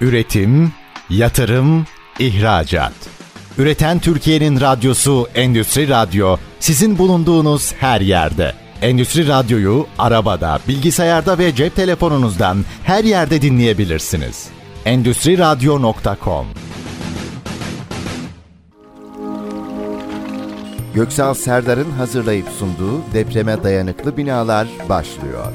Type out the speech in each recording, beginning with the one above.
Üretim, yatırım, ihracat. Üreten Türkiye'nin radyosu Endüstri Radyo sizin bulunduğunuz her yerde. Endüstri Radyo'yu arabada, bilgisayarda ve cep telefonunuzdan her yerde dinleyebilirsiniz. Endüstri Radyo.com Göksal Serdar'ın hazırlayıp sunduğu depreme dayanıklı binalar başlıyor.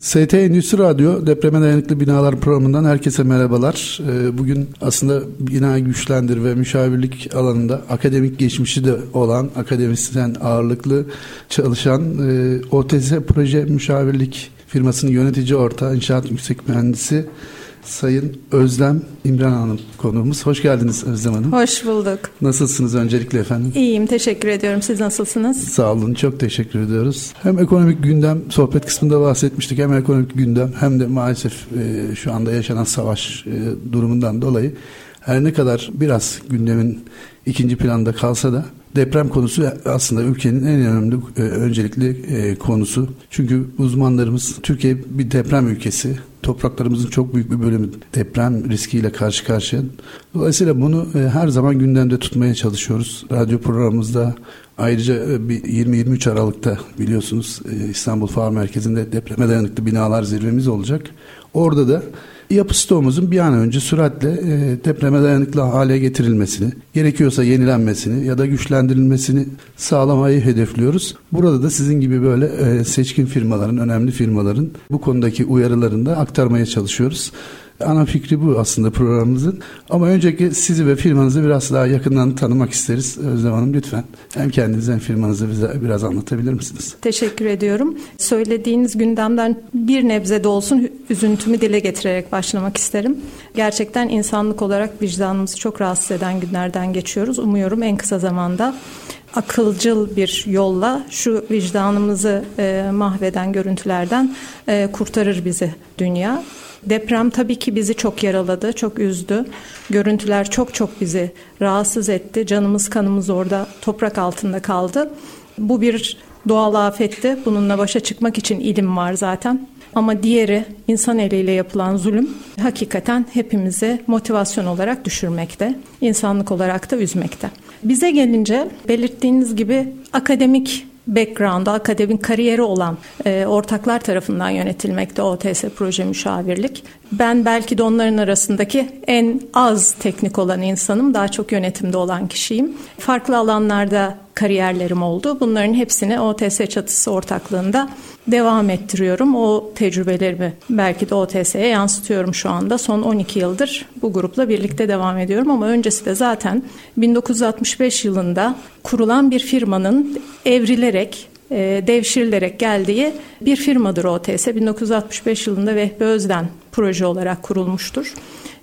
ST Endüstri Radyo Depreme Dayanıklı Binalar programından herkese merhabalar. Ee, bugün aslında bina güçlendir ve müşavirlik alanında akademik geçmişi de olan akademisyen ağırlıklı çalışan e, OTS Proje Müşavirlik firmasının yönetici ortağı inşaat yüksek mühendisi Sayın Özlem İmran Hanım konuğumuz. Hoş geldiniz Özlem Hanım. Hoş bulduk. Nasılsınız öncelikle efendim? İyiyim, teşekkür ediyorum. Siz nasılsınız? Sağ olun, çok teşekkür ediyoruz. Hem ekonomik gündem, sohbet kısmında bahsetmiştik. Hem ekonomik gündem hem de maalesef e, şu anda yaşanan savaş e, durumundan dolayı her ne kadar biraz gündemin ikinci planda kalsa da deprem konusu aslında ülkenin en önemli e, öncelikli e, konusu. Çünkü uzmanlarımız Türkiye bir deprem ülkesi. Topraklarımızın çok büyük bir bölümü deprem riskiyle karşı karşıya. Dolayısıyla bunu e, her zaman gündemde tutmaya çalışıyoruz. Radyo programımızda ayrıca e, bir 20-23 Aralık'ta biliyorsunuz e, İstanbul Fuar Merkezi'nde depreme dayanıklı binalar zirvemiz olacak. Orada da yapı stoğumuzun bir an önce süratle e, depreme dayanıklı hale getirilmesini, gerekiyorsa yenilenmesini ya da güçlendirilmesini sağlamayı hedefliyoruz. Burada da sizin gibi böyle e, seçkin firmaların, önemli firmaların bu konudaki uyarılarını da aktarmaya çalışıyoruz. Ana fikri bu aslında programımızın. Ama önceki sizi ve firmanızı biraz daha yakından tanımak isteriz. Özlem Hanım lütfen hem kendinizi hem firmanızı bize biraz anlatabilir misiniz? Teşekkür ediyorum. Söylediğiniz gündemden bir nebze de olsun üzüntümü dile getirerek başlamak isterim. Gerçekten insanlık olarak vicdanımızı çok rahatsız eden günlerden geçiyoruz. Umuyorum en kısa zamanda akılcıl bir yolla şu vicdanımızı e, mahveden görüntülerden e, kurtarır bizi dünya. Deprem tabii ki bizi çok yaraladı, çok üzdü. Görüntüler çok çok bizi rahatsız etti. Canımız kanımız orada toprak altında kaldı. Bu bir doğal afetti. Bununla başa çıkmak için ilim var zaten. Ama diğeri insan eliyle yapılan zulüm hakikaten hepimizi motivasyon olarak düşürmekte. insanlık olarak da üzmekte. Bize gelince belirttiğiniz gibi akademik background'da akademik kariyeri olan e, ortaklar tarafından yönetilmekte OTS proje müşavirlik. Ben belki de onların arasındaki en az teknik olan insanım. Daha çok yönetimde olan kişiyim. Farklı alanlarda kariyerlerim oldu. Bunların hepsini OTS çatısı ortaklığında devam ettiriyorum. O tecrübelerimi belki de OTS'ye yansıtıyorum şu anda. Son 12 yıldır bu grupla birlikte devam ediyorum ama öncesi de zaten 1965 yılında kurulan bir firmanın evrilerek devşirilerek geldiği bir firmadır OTS. 1965 yılında Vehbi Özden proje olarak kurulmuştur.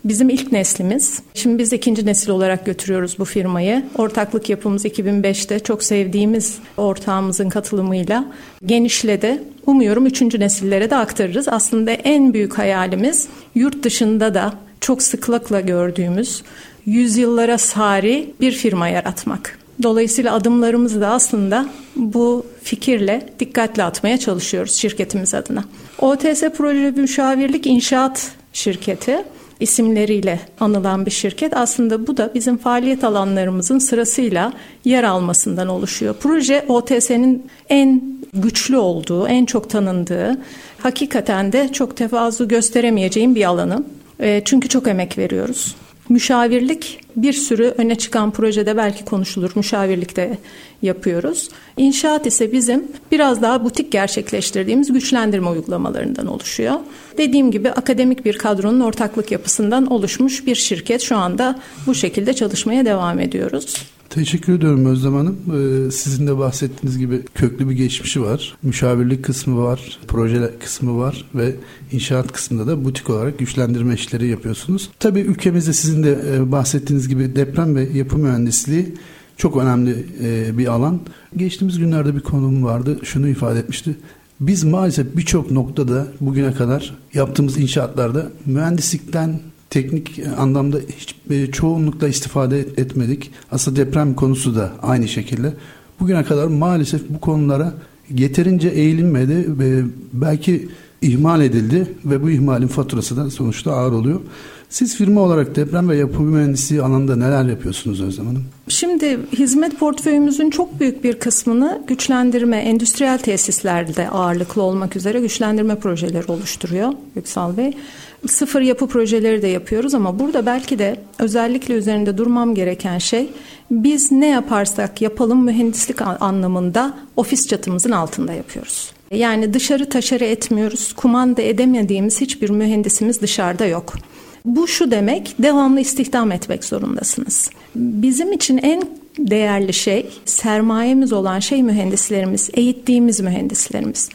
Bizim ilk neslimiz. Şimdi biz ikinci nesil olarak götürüyoruz bu firmayı. Ortaklık yapımız 2005'te çok sevdiğimiz ortağımızın katılımıyla genişledi. Umuyorum üçüncü nesillere de aktarırız. Aslında en büyük hayalimiz yurt dışında da çok sıklıkla gördüğümüz yüzyıllara sari bir firma yaratmak. Dolayısıyla adımlarımızı da aslında bu fikirle dikkatli atmaya çalışıyoruz şirketimiz adına. OTS Proje Müşavirlik İnşaat Şirketi isimleriyle anılan bir şirket. Aslında bu da bizim faaliyet alanlarımızın sırasıyla yer almasından oluşuyor. Proje OTS'nin en güçlü olduğu, en çok tanındığı, hakikaten de çok tevazu gösteremeyeceğim bir alanı. E, çünkü çok emek veriyoruz. Müşavirlik bir sürü öne çıkan projede belki konuşulur. Müşavirlikte yapıyoruz. İnşaat ise bizim biraz daha butik gerçekleştirdiğimiz güçlendirme uygulamalarından oluşuyor. Dediğim gibi akademik bir kadronun ortaklık yapısından oluşmuş bir şirket şu anda bu şekilde çalışmaya devam ediyoruz. Teşekkür ediyorum Özlem Hanım. Ee, sizin de bahsettiğiniz gibi köklü bir geçmişi var. Müşavirlik kısmı var, proje kısmı var ve inşaat kısmında da butik olarak güçlendirme işleri yapıyorsunuz. Tabii ülkemizde sizin de e, bahsettiğiniz gibi deprem ve yapı mühendisliği çok önemli e, bir alan. Geçtiğimiz günlerde bir konum vardı. Şunu ifade etmişti. Biz maalesef birçok noktada bugüne kadar yaptığımız inşaatlarda mühendislikten teknik anlamda hiç e, çoğunlukla istifade etmedik. Aslında deprem konusu da aynı şekilde. Bugüne kadar maalesef bu konulara yeterince eğilinmedi ve belki ihmal edildi ve bu ihmalin faturası da sonuçta ağır oluyor. Siz firma olarak deprem ve yapı mühendisliği alanında neler yapıyorsunuz Özlem Hanım? Şimdi hizmet portföyümüzün çok büyük bir kısmını güçlendirme, endüstriyel tesislerde ağırlıklı olmak üzere güçlendirme projeleri oluşturuyor Yüksal Bey. Sıfır yapı projeleri de yapıyoruz ama burada belki de özellikle üzerinde durmam gereken şey biz ne yaparsak yapalım mühendislik anlamında ofis çatımızın altında yapıyoruz. Yani dışarı taşarı etmiyoruz. Kumanda edemediğimiz hiçbir mühendisimiz dışarıda yok. Bu şu demek devamlı istihdam etmek zorundasınız. Bizim için en değerli şey sermayemiz olan şey mühendislerimiz, eğittiğimiz mühendislerimiz.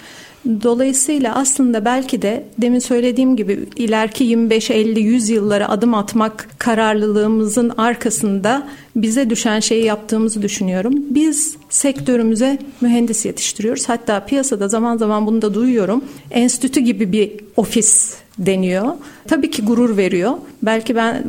Dolayısıyla aslında belki de demin söylediğim gibi ileriki 25, 50, 100 yıllara adım atmak kararlılığımızın arkasında bize düşen şeyi yaptığımızı düşünüyorum. Biz sektörümüze mühendis yetiştiriyoruz. Hatta piyasada zaman zaman bunu da duyuyorum. Enstitü gibi bir ofis deniyor. Tabii ki gurur veriyor. Belki ben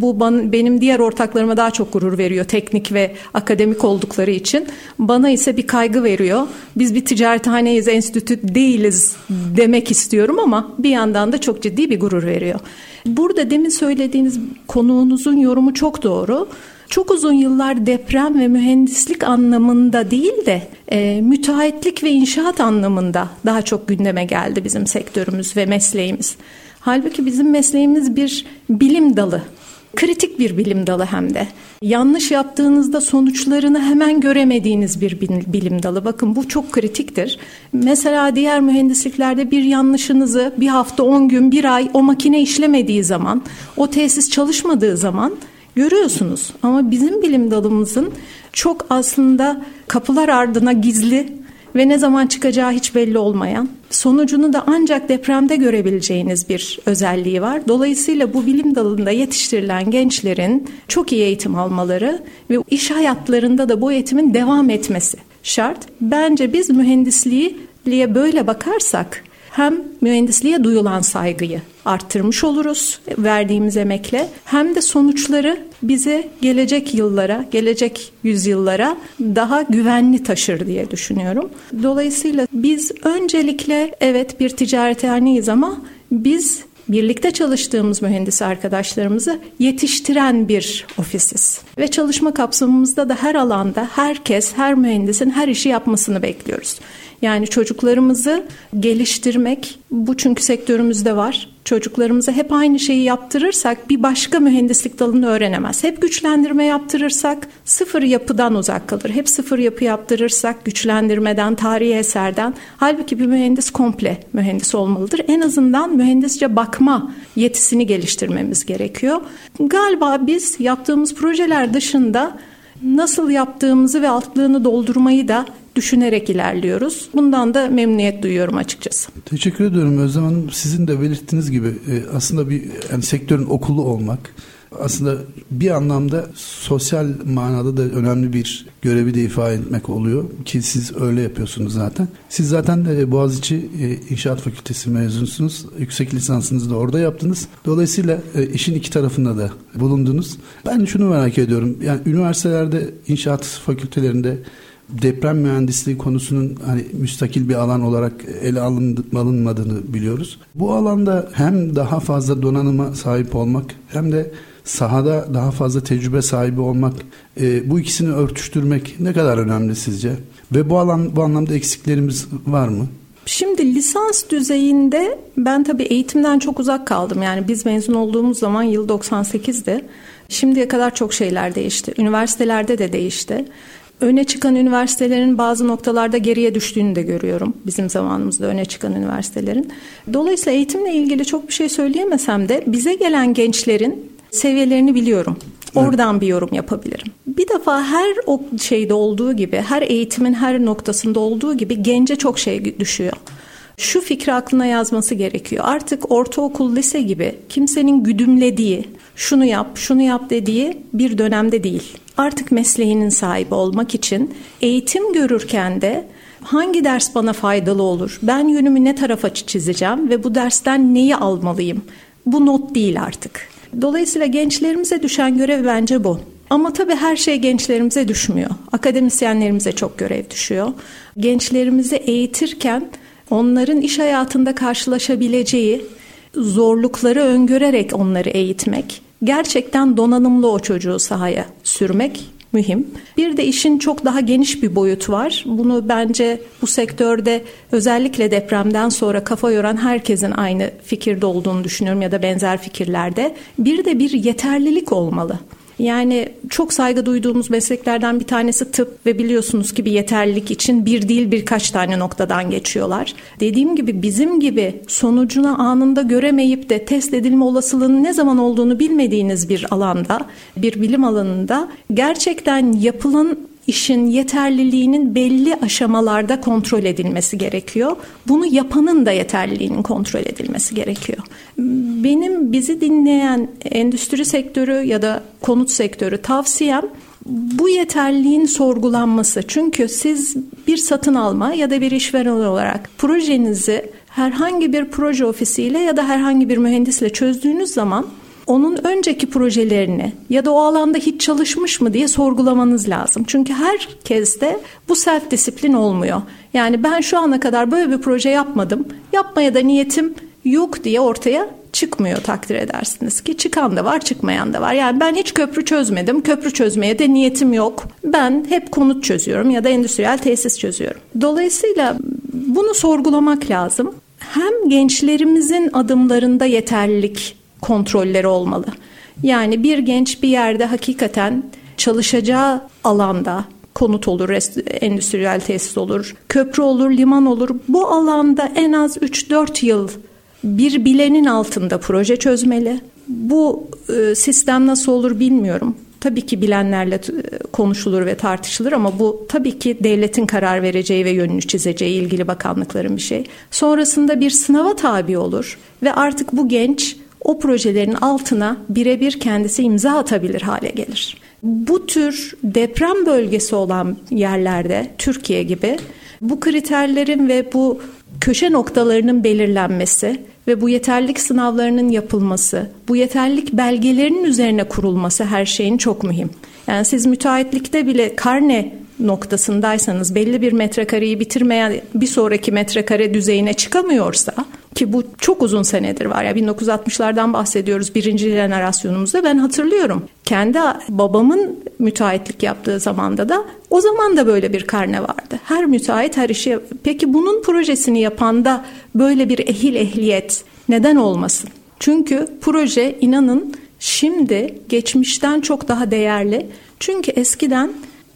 bu benim diğer ortaklarıma daha çok gurur veriyor teknik ve akademik oldukları için. Bana ise bir kaygı veriyor. Biz bir ticarethaneyiz, enstitü değiliz demek istiyorum ama bir yandan da çok ciddi bir gurur veriyor. Burada demin söylediğiniz konuğunuzun yorumu çok doğru çok uzun yıllar deprem ve mühendislik anlamında değil de e, müteahhitlik ve inşaat anlamında daha çok gündeme geldi bizim sektörümüz ve mesleğimiz. Halbuki bizim mesleğimiz bir bilim dalı. Kritik bir bilim dalı hem de. Yanlış yaptığınızda sonuçlarını hemen göremediğiniz bir bilim dalı. Bakın bu çok kritiktir. Mesela diğer mühendisliklerde bir yanlışınızı bir hafta, on gün, bir ay o makine işlemediği zaman, o tesis çalışmadığı zaman görüyorsunuz. Ama bizim bilim dalımızın çok aslında kapılar ardına gizli ve ne zaman çıkacağı hiç belli olmayan, sonucunu da ancak depremde görebileceğiniz bir özelliği var. Dolayısıyla bu bilim dalında yetiştirilen gençlerin çok iyi eğitim almaları ve iş hayatlarında da bu eğitimin devam etmesi şart. Bence biz mühendisliği böyle bakarsak hem mühendisliğe duyulan saygıyı arttırmış oluruz verdiğimiz emekle hem de sonuçları bize gelecek yıllara, gelecek yüzyıllara daha güvenli taşır diye düşünüyorum. Dolayısıyla biz öncelikle evet bir ticarethaneyiz ama biz birlikte çalıştığımız mühendis arkadaşlarımızı yetiştiren bir ofisiz. Ve çalışma kapsamımızda da her alanda herkes, her mühendisin her işi yapmasını bekliyoruz. Yani çocuklarımızı geliştirmek bu çünkü sektörümüzde var. Çocuklarımıza hep aynı şeyi yaptırırsak bir başka mühendislik dalını öğrenemez. Hep güçlendirme yaptırırsak sıfır yapıdan uzak kalır. Hep sıfır yapı yaptırırsak güçlendirmeden, tarihi eserden. Halbuki bir mühendis komple mühendis olmalıdır. En azından mühendisce bakma yetisini geliştirmemiz gerekiyor. Galiba biz yaptığımız projeler dışında nasıl yaptığımızı ve altlığını doldurmayı da düşünerek ilerliyoruz. Bundan da memnuniyet duyuyorum açıkçası. Teşekkür ediyorum Özlem Hanım. Sizin de belirttiğiniz gibi e, aslında bir yani sektörün okulu olmak aslında bir anlamda sosyal manada da önemli bir görevi de ifade etmek oluyor ki siz öyle yapıyorsunuz zaten. Siz zaten de Boğaziçi e, İnşaat Fakültesi mezunusunuz. Yüksek lisansınızı da orada yaptınız. Dolayısıyla e, işin iki tarafında da bulundunuz. Ben şunu merak ediyorum. Yani üniversitelerde, inşaat fakültelerinde deprem mühendisliği konusunun hani müstakil bir alan olarak ele alınmadığını biliyoruz. Bu alanda hem daha fazla donanıma sahip olmak hem de sahada daha fazla tecrübe sahibi olmak, e, bu ikisini örtüştürmek ne kadar önemli sizce? Ve bu alan bu anlamda eksiklerimiz var mı? Şimdi lisans düzeyinde ben tabii eğitimden çok uzak kaldım. Yani biz mezun olduğumuz zaman yıl 98'di. Şimdiye kadar çok şeyler değişti. Üniversitelerde de değişti öne çıkan üniversitelerin bazı noktalarda geriye düştüğünü de görüyorum. Bizim zamanımızda öne çıkan üniversitelerin. Dolayısıyla eğitimle ilgili çok bir şey söyleyemesem de bize gelen gençlerin seviyelerini biliyorum. Oradan bir yorum yapabilirim. Bir defa her o şeyde olduğu gibi, her eğitimin her noktasında olduğu gibi gence çok şey düşüyor. Şu fikri aklına yazması gerekiyor. Artık ortaokul, lise gibi kimsenin güdümlediği, şunu yap, şunu yap dediği bir dönemde değil artık mesleğinin sahibi olmak için eğitim görürken de hangi ders bana faydalı olur? Ben yönümü ne tarafa çizeceğim ve bu dersten neyi almalıyım? Bu not değil artık. Dolayısıyla gençlerimize düşen görev bence bu. Ama tabii her şey gençlerimize düşmüyor. Akademisyenlerimize çok görev düşüyor. Gençlerimizi eğitirken onların iş hayatında karşılaşabileceği zorlukları öngörerek onları eğitmek, gerçekten donanımlı o çocuğu sahaya sürmek mühim. Bir de işin çok daha geniş bir boyutu var. Bunu bence bu sektörde özellikle depremden sonra kafa yoran herkesin aynı fikirde olduğunu düşünüyorum ya da benzer fikirlerde. Bir de bir yeterlilik olmalı. Yani çok saygı duyduğumuz mesleklerden bir tanesi tıp ve biliyorsunuz ki bir yeterlilik için bir değil birkaç tane noktadan geçiyorlar. Dediğim gibi bizim gibi sonucunu anında göremeyip de test edilme olasılığının ne zaman olduğunu bilmediğiniz bir alanda, bir bilim alanında gerçekten yapılan işin yeterliliğinin belli aşamalarda kontrol edilmesi gerekiyor. Bunu yapanın da yeterliliğinin kontrol edilmesi gerekiyor. Benim bizi dinleyen endüstri sektörü ya da konut sektörü tavsiyem bu yeterliğin sorgulanması. Çünkü siz bir satın alma ya da bir işveren olarak projenizi herhangi bir proje ofisiyle ya da herhangi bir mühendisle çözdüğünüz zaman onun önceki projelerini ya da o alanda hiç çalışmış mı diye sorgulamanız lazım. Çünkü herkes de bu self disiplin olmuyor. Yani ben şu ana kadar böyle bir proje yapmadım. Yapmaya da niyetim yok diye ortaya çıkmıyor takdir edersiniz ki çıkan da var çıkmayan da var. Yani ben hiç köprü çözmedim. Köprü çözmeye de niyetim yok. Ben hep konut çözüyorum ya da endüstriyel tesis çözüyorum. Dolayısıyla bunu sorgulamak lazım. Hem gençlerimizin adımlarında yeterlilik kontrolleri olmalı. Yani bir genç bir yerde hakikaten çalışacağı alanda konut olur, endüstriyel tesis olur, köprü olur, liman olur. Bu alanda en az 3-4 yıl bir bilenin altında proje çözmeli. Bu e, sistem nasıl olur bilmiyorum. Tabii ki bilenlerle konuşulur ve tartışılır ama bu tabii ki devletin karar vereceği ve yönünü çizeceği ilgili bakanlıkların bir şey. Sonrasında bir sınava tabi olur ve artık bu genç o projelerin altına birebir kendisi imza atabilir hale gelir. Bu tür deprem bölgesi olan yerlerde Türkiye gibi bu kriterlerin ve bu köşe noktalarının belirlenmesi ve bu yeterlik sınavlarının yapılması, bu yeterlik belgelerinin üzerine kurulması her şeyin çok mühim. Yani siz müteahhitlikte bile karne noktasındaysanız belli bir metrekareyi bitirmeyen bir sonraki metrekare düzeyine çıkamıyorsa ki bu çok uzun senedir var ya 1960'lardan bahsediyoruz birinci jenerasyonumuzda ben hatırlıyorum. Kendi babamın müteahhitlik yaptığı zamanda da o zaman da böyle bir karne vardı. Her müteahhit her işi peki bunun projesini yapan da böyle bir ehil ehliyet neden olmasın? Çünkü proje inanın şimdi geçmişten çok daha değerli. Çünkü eskiden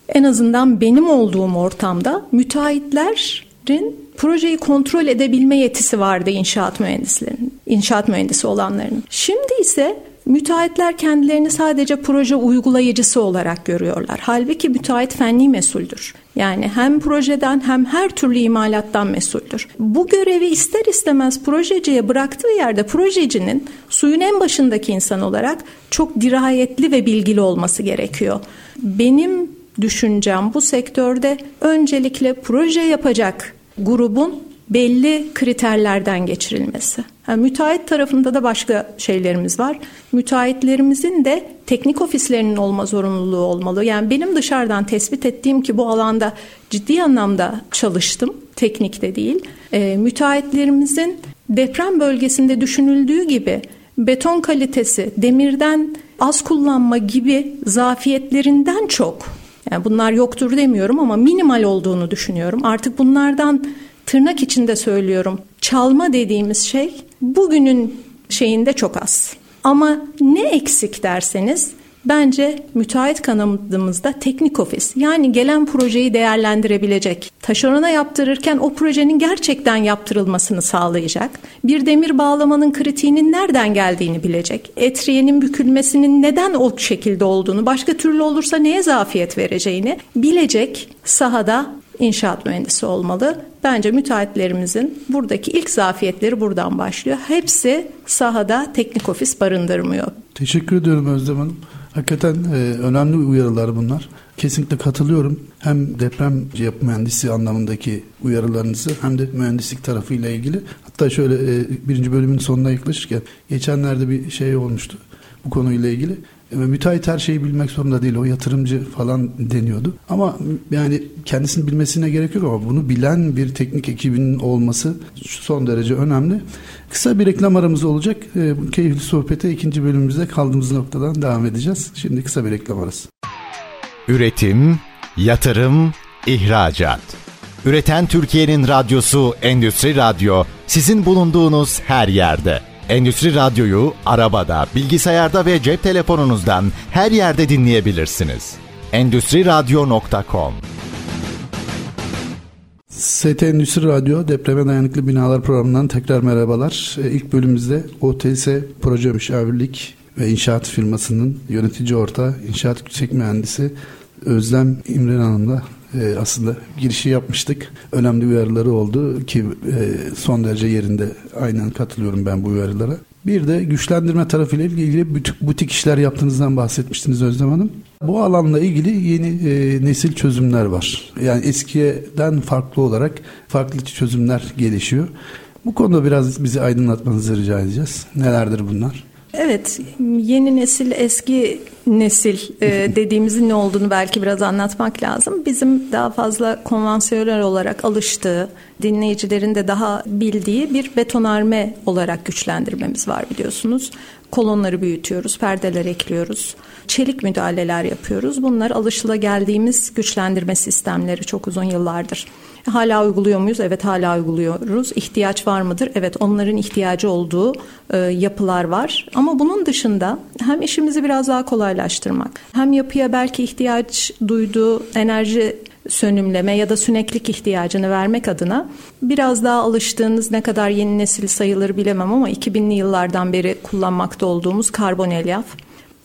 en azından benim olduğum ortamda müteahhitlerin projeyi kontrol edebilme yetisi vardı inşaat mühendislerinin, inşaat mühendisi olanların. Şimdi ise müteahhitler kendilerini sadece proje uygulayıcısı olarak görüyorlar. Halbuki müteahhit fenli mesuldür. Yani hem projeden hem her türlü imalattan mesuldür. Bu görevi ister istemez projeciye bıraktığı yerde projecinin suyun en başındaki insan olarak çok dirayetli ve bilgili olması gerekiyor. Benim düşüncem bu sektörde öncelikle proje yapacak grubun belli kriterlerden geçirilmesi. Yani müteahhit tarafında da başka şeylerimiz var. Müteahhitlerimizin de teknik ofislerinin olma zorunluluğu olmalı. Yani benim dışarıdan tespit ettiğim ki bu alanda ciddi anlamda çalıştım. Teknikte değil. E, müteahhitlerimizin deprem bölgesinde düşünüldüğü gibi beton kalitesi, demirden az kullanma gibi zafiyetlerinden çok yani bunlar yoktur demiyorum ama minimal olduğunu düşünüyorum. Artık bunlardan tırnak içinde söylüyorum. Çalma dediğimiz şey bugünün şeyinde çok az. Ama ne eksik derseniz bence müteahhit kanadımızda teknik ofis yani gelen projeyi değerlendirebilecek, taşerona yaptırırken o projenin gerçekten yaptırılmasını sağlayacak, bir demir bağlamanın kritiğinin nereden geldiğini bilecek, etriyenin bükülmesinin neden o şekilde olduğunu, başka türlü olursa neye zafiyet vereceğini bilecek sahada inşaat mühendisi olmalı. Bence müteahhitlerimizin buradaki ilk zafiyetleri buradan başlıyor. Hepsi sahada teknik ofis barındırmıyor. Teşekkür ediyorum Özlem Hanım. Hakikaten e, önemli uyarılar bunlar. Kesinlikle katılıyorum. Hem deprem yapı mühendisi anlamındaki uyarılarınızı hem de mühendislik tarafıyla ilgili. Hatta şöyle e, birinci bölümün sonuna yaklaşırken geçenlerde bir şey olmuştu bu konuyla ilgili. Müteahhit her şeyi bilmek zorunda değil. O yatırımcı falan deniyordu. Ama yani kendisini bilmesine gerek yok ama bunu bilen bir teknik ekibinin olması son derece önemli. Kısa bir reklam aramız olacak. E, bu keyifli sohbete ikinci bölümümüzde kaldığımız noktadan devam edeceğiz. Şimdi kısa bir reklam arası. Üretim, yatırım, ihracat. Üreten Türkiye'nin radyosu Endüstri Radyo sizin bulunduğunuz her yerde. Endüstri Radyo'yu arabada, bilgisayarda ve cep telefonunuzdan her yerde dinleyebilirsiniz. Endüstri Radyo.com ST Endüstri Radyo Depreme Dayanıklı Binalar programından tekrar merhabalar. İlk ilk bölümümüzde OTS Proje Müşavirlik ve İnşaat firmasının yönetici ortağı, inşaat yüksek mühendisi Özlem İmren Hanım'la e, aslında girişi yapmıştık. Önemli uyarıları oldu ki e, son derece yerinde aynen katılıyorum ben bu uyarılara. Bir de güçlendirme tarafıyla ilgili butik, butik işler yaptığınızdan bahsetmiştiniz Özlem Hanım. Bu alanla ilgili yeni e, nesil çözümler var. Yani eskiden farklı olarak farklı çözümler gelişiyor. Bu konuda biraz bizi aydınlatmanızı rica edeceğiz. Nelerdir bunlar? Evet, yeni nesil eski nesil e, dediğimizin ne olduğunu belki biraz anlatmak lazım. Bizim daha fazla konvansiyonel olarak alıştığı, dinleyicilerin de daha bildiği bir betonarme olarak güçlendirmemiz var biliyorsunuz. Kolonları büyütüyoruz, perdeler ekliyoruz, çelik müdahaleler yapıyoruz. Bunlar alışıla geldiğimiz güçlendirme sistemleri çok uzun yıllardır. Hala uyguluyor muyuz? Evet hala uyguluyoruz. İhtiyaç var mıdır? Evet onların ihtiyacı olduğu e, yapılar var. Ama bunun dışında hem işimizi biraz daha kolaylaştırmak hem yapıya belki ihtiyaç duyduğu enerji sönümleme ya da süneklik ihtiyacını vermek adına biraz daha alıştığınız ne kadar yeni nesil sayılır bilemem ama 2000'li yıllardan beri kullanmakta olduğumuz karbon elyaf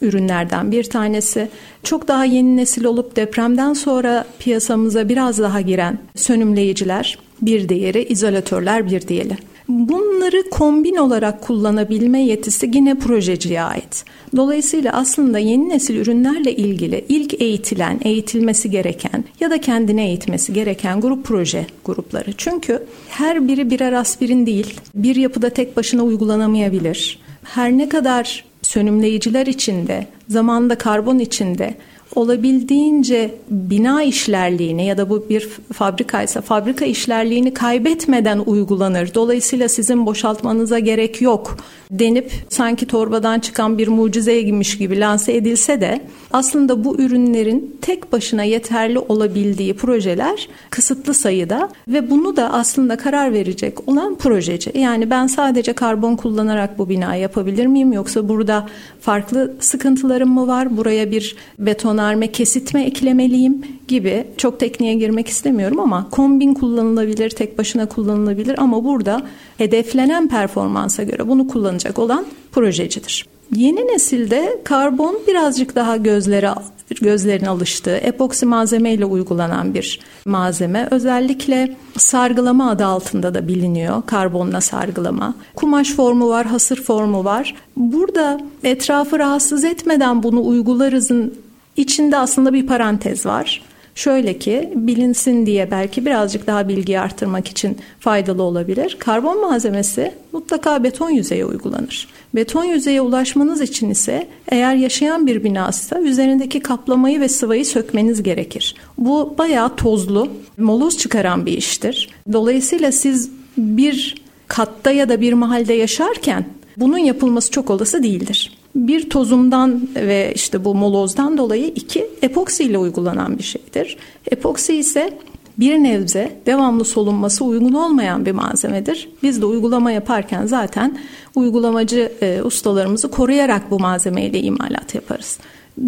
ürünlerden bir tanesi. Çok daha yeni nesil olup depremden sonra piyasamıza biraz daha giren sönümleyiciler bir diğeri, izolatörler bir diğeri. Bunları kombin olarak kullanabilme yetisi yine projeciye ait. Dolayısıyla aslında yeni nesil ürünlerle ilgili ilk eğitilen, eğitilmesi gereken ya da kendine eğitmesi gereken grup proje grupları. Çünkü her biri birer aspirin değil, bir yapıda tek başına uygulanamayabilir. Her ne kadar sönümleyiciler içinde, zamanda karbon içinde olabildiğince bina işlerliğini ya da bu bir fabrikaysa fabrika işlerliğini kaybetmeden uygulanır. Dolayısıyla sizin boşaltmanıza gerek yok denip sanki torbadan çıkan bir mucizeymiş gibi lanse edilse de aslında bu ürünlerin tek başına yeterli olabildiği projeler kısıtlı sayıda ve bunu da aslında karar verecek olan projeci. Yani ben sadece karbon kullanarak bu bina yapabilir miyim yoksa burada farklı sıkıntılarım mı var? Buraya bir betonarme kesitme eklemeliyim gibi çok tekniğe girmek istemiyorum ama kombin kullanılabilir, tek başına kullanılabilir ama burada hedeflenen performansa göre bunu kullanacak olan projecidir. Yeni nesilde karbon birazcık daha gözlere gözlerin alıştığı epoksi malzemeyle uygulanan bir malzeme. Özellikle sargılama adı altında da biliniyor. Karbonla sargılama. Kumaş formu var, hasır formu var. Burada etrafı rahatsız etmeden bunu uygularızın içinde aslında bir parantez var. Şöyle ki bilinsin diye belki birazcık daha bilgi arttırmak için faydalı olabilir. Karbon malzemesi mutlaka beton yüzeye uygulanır. Beton yüzeye ulaşmanız için ise eğer yaşayan bir binası üzerindeki kaplamayı ve sıvayı sökmeniz gerekir. Bu bayağı tozlu, moloz çıkaran bir iştir. Dolayısıyla siz bir katta ya da bir mahallede yaşarken bunun yapılması çok olası değildir. Bir tozumdan ve işte bu molozdan dolayı iki epoksi ile uygulanan bir şeydir. Epoksi ise bir nebze devamlı solunması uygun olmayan bir malzemedir. Biz de uygulama yaparken zaten uygulamacı e, ustalarımızı koruyarak bu malzemeyle imalat yaparız.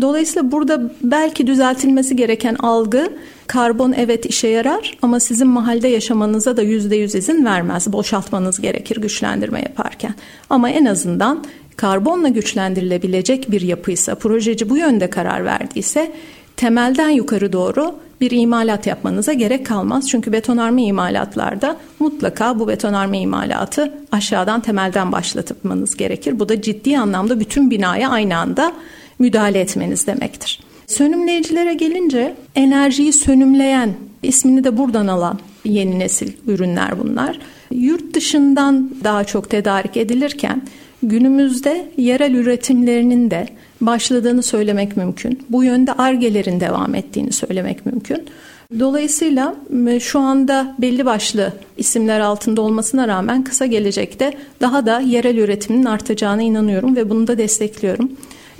Dolayısıyla burada belki düzeltilmesi gereken algı karbon evet işe yarar ama sizin mahallede yaşamanıza da yüzde yüz izin vermez. Boşaltmanız gerekir güçlendirme yaparken. Ama en azından karbonla güçlendirilebilecek bir yapıysa, projeci bu yönde karar verdiyse temelden yukarı doğru bir imalat yapmanıza gerek kalmaz. Çünkü betonarme imalatlarda mutlaka bu betonarme imalatı aşağıdan temelden başlatmanız gerekir. Bu da ciddi anlamda bütün binaya aynı anda müdahale etmeniz demektir. Sönümleyicilere gelince enerjiyi sönümleyen ismini de buradan alan yeni nesil ürünler bunlar. Yurt dışından daha çok tedarik edilirken günümüzde yerel üretimlerinin de başladığını söylemek mümkün. Bu yönde argelerin devam ettiğini söylemek mümkün. Dolayısıyla şu anda belli başlı isimler altında olmasına rağmen kısa gelecekte daha da yerel üretimin artacağına inanıyorum ve bunu da destekliyorum.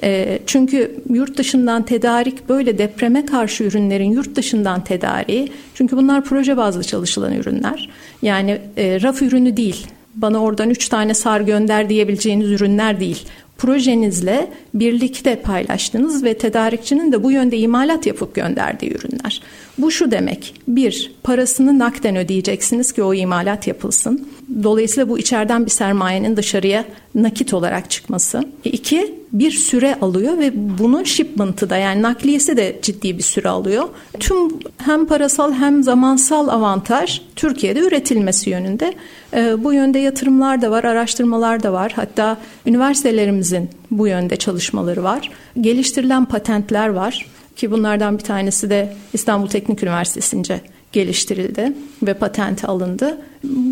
E, çünkü yurt dışından tedarik böyle depreme karşı ürünlerin yurt dışından tedariği çünkü bunlar proje bazlı çalışılan ürünler. Yani e, raf ürünü değil. Bana oradan üç tane sar gönder diyebileceğiniz ürünler değil projenizle birlikte paylaştınız ve tedarikçinin de bu yönde imalat yapıp gönderdiği ürünler. Bu şu demek. Bir, parasını nakden ödeyeceksiniz ki o imalat yapılsın. Dolayısıyla bu içeriden bir sermayenin dışarıya nakit olarak çıkması. İki, bir süre alıyor ve bunun shipment'ı da yani nakliyesi de ciddi bir süre alıyor. Tüm hem parasal hem zamansal avantaj Türkiye'de üretilmesi yönünde. Ee, bu yönde yatırımlar da var, araştırmalar da var. Hatta üniversitelerimizin bu yönde çalışmaları var. Geliştirilen patentler var ki bunlardan bir tanesi de İstanbul Teknik Üniversitesi'nce geliştirildi ve patenti alındı.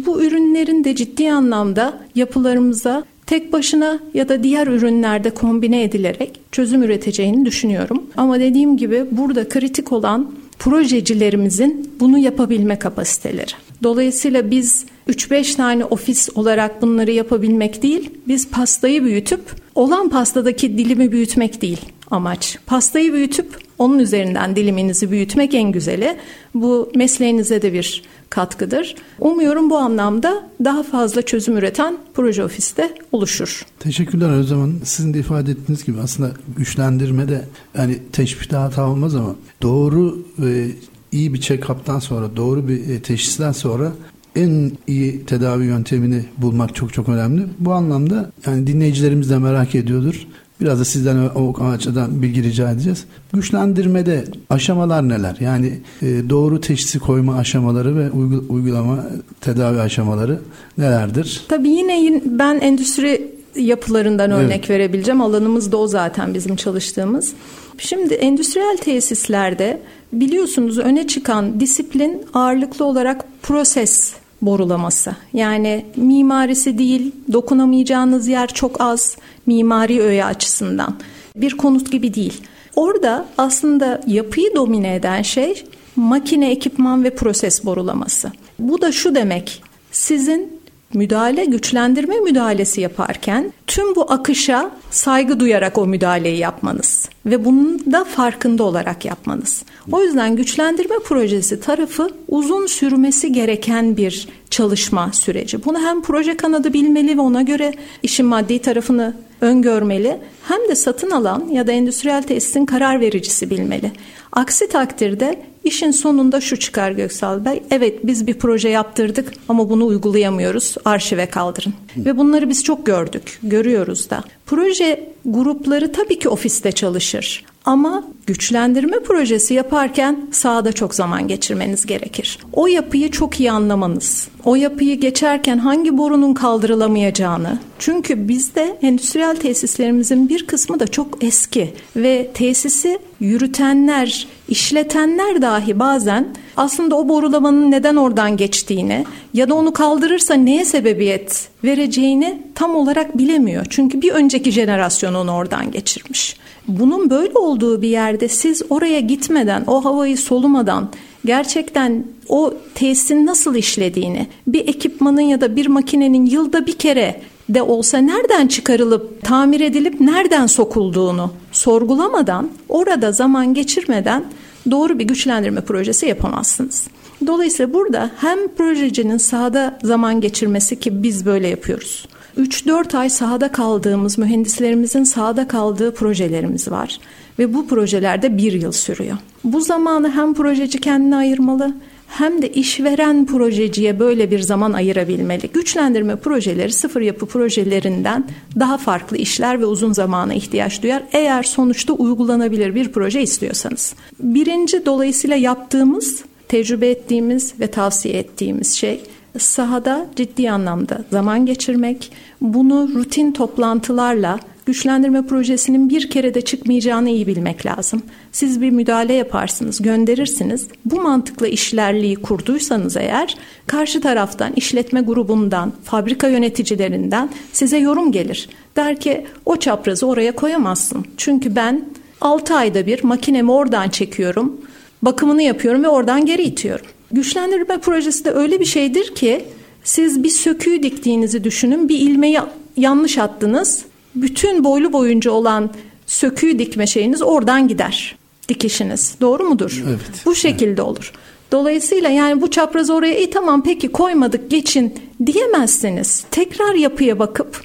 Bu ürünlerin de ciddi anlamda yapılarımıza tek başına ya da diğer ürünlerde kombine edilerek çözüm üreteceğini düşünüyorum. Ama dediğim gibi burada kritik olan projecilerimizin bunu yapabilme kapasiteleri. Dolayısıyla biz 3-5 tane ofis olarak bunları yapabilmek değil, biz pastayı büyütüp olan pastadaki dilimi büyütmek değil amaç. Pastayı büyütüp onun üzerinden diliminizi büyütmek en güzeli. Bu mesleğinize de bir katkıdır. Umuyorum bu anlamda daha fazla çözüm üreten proje ofiste oluşur. Teşekkürler o zaman sizin de ifade ettiğiniz gibi aslında güçlendirme de yani teşbihte hata olmaz ama doğru ve iyi bir check-up'tan sonra doğru bir e, teşhisten sonra en iyi tedavi yöntemini bulmak çok çok önemli. Bu anlamda yani dinleyicilerimiz de merak ediyordur. Biraz da sizden o açıdan bilgi rica edeceğiz. Güçlendirmede aşamalar neler? Yani e, doğru teşhisi koyma aşamaları ve uygulama tedavi aşamaları nelerdir? Tabii yine ben endüstri yapılarından örnek evet. verebileceğim. Alanımız da o zaten bizim çalıştığımız. Şimdi endüstriyel tesislerde biliyorsunuz öne çıkan disiplin ağırlıklı olarak proses borulaması. Yani mimarisi değil, dokunamayacağınız yer çok az mimari öğe açısından. Bir konut gibi değil. Orada aslında yapıyı domine eden şey makine, ekipman ve proses borulaması. Bu da şu demek. Sizin müdahale güçlendirme müdahalesi yaparken tüm bu akışa saygı duyarak o müdahaleyi yapmanız ve bunun da farkında olarak yapmanız. O yüzden güçlendirme projesi tarafı uzun sürmesi gereken bir çalışma süreci. Bunu hem proje kanadı bilmeli ve ona göre işin maddi tarafını öngörmeli hem de satın alan ya da endüstriyel tesisin karar vericisi bilmeli. Aksi takdirde işin sonunda şu çıkar Göksal Bey. Evet biz bir proje yaptırdık ama bunu uygulayamıyoruz. Arşive kaldırın. Ve bunları biz çok gördük. Görüyoruz da. Proje grupları tabii ki ofiste çalışır. Ama güçlendirme projesi yaparken sahada çok zaman geçirmeniz gerekir. O yapıyı çok iyi anlamanız, o yapıyı geçerken hangi borunun kaldırılamayacağını. Çünkü bizde endüstriyel tesislerimizin bir kısmı da çok eski ve tesisi yürütenler, işletenler dahi bazen aslında o borulamanın neden oradan geçtiğini ya da onu kaldırırsa neye sebebiyet vereceğini tam olarak bilemiyor. Çünkü bir önceki jenerasyon onu oradan geçirmiş. Bunun böyle olduğu bir yerde siz oraya gitmeden, o havayı solumadan gerçekten o tesisin nasıl işlediğini, bir ekipmanın ya da bir makinenin yılda bir kere de olsa nereden çıkarılıp tamir edilip nereden sokulduğunu sorgulamadan, orada zaman geçirmeden doğru bir güçlendirme projesi yapamazsınız. Dolayısıyla burada hem projecinin sahada zaman geçirmesi ki biz böyle yapıyoruz. 3-4 ay sahada kaldığımız, mühendislerimizin sahada kaldığı projelerimiz var. Ve bu projelerde bir yıl sürüyor. Bu zamanı hem projeci kendine ayırmalı hem de işveren projeciye böyle bir zaman ayırabilmeli. Güçlendirme projeleri sıfır yapı projelerinden daha farklı işler ve uzun zamana ihtiyaç duyar. Eğer sonuçta uygulanabilir bir proje istiyorsanız. Birinci dolayısıyla yaptığımız, tecrübe ettiğimiz ve tavsiye ettiğimiz şey sahada ciddi anlamda zaman geçirmek, bunu rutin toplantılarla güçlendirme projesinin bir kere de çıkmayacağını iyi bilmek lazım. Siz bir müdahale yaparsınız, gönderirsiniz. Bu mantıkla işlerliği kurduysanız eğer karşı taraftan, işletme grubundan, fabrika yöneticilerinden size yorum gelir. Der ki o çaprazı oraya koyamazsın. Çünkü ben 6 ayda bir makinemi oradan çekiyorum, bakımını yapıyorum ve oradan geri itiyorum. Güçlendirme projesi de öyle bir şeydir ki siz bir söküğü diktiğinizi düşünün, bir ilmeği yanlış attınız. Bütün boylu boyunca olan söküğü dikme şeyiniz oradan gider. Dikişiniz. Doğru mudur? Evet. Bu şekilde evet. olur. Dolayısıyla yani bu çaprazı oraya e tamam peki koymadık geçin diyemezsiniz. Tekrar yapıya bakıp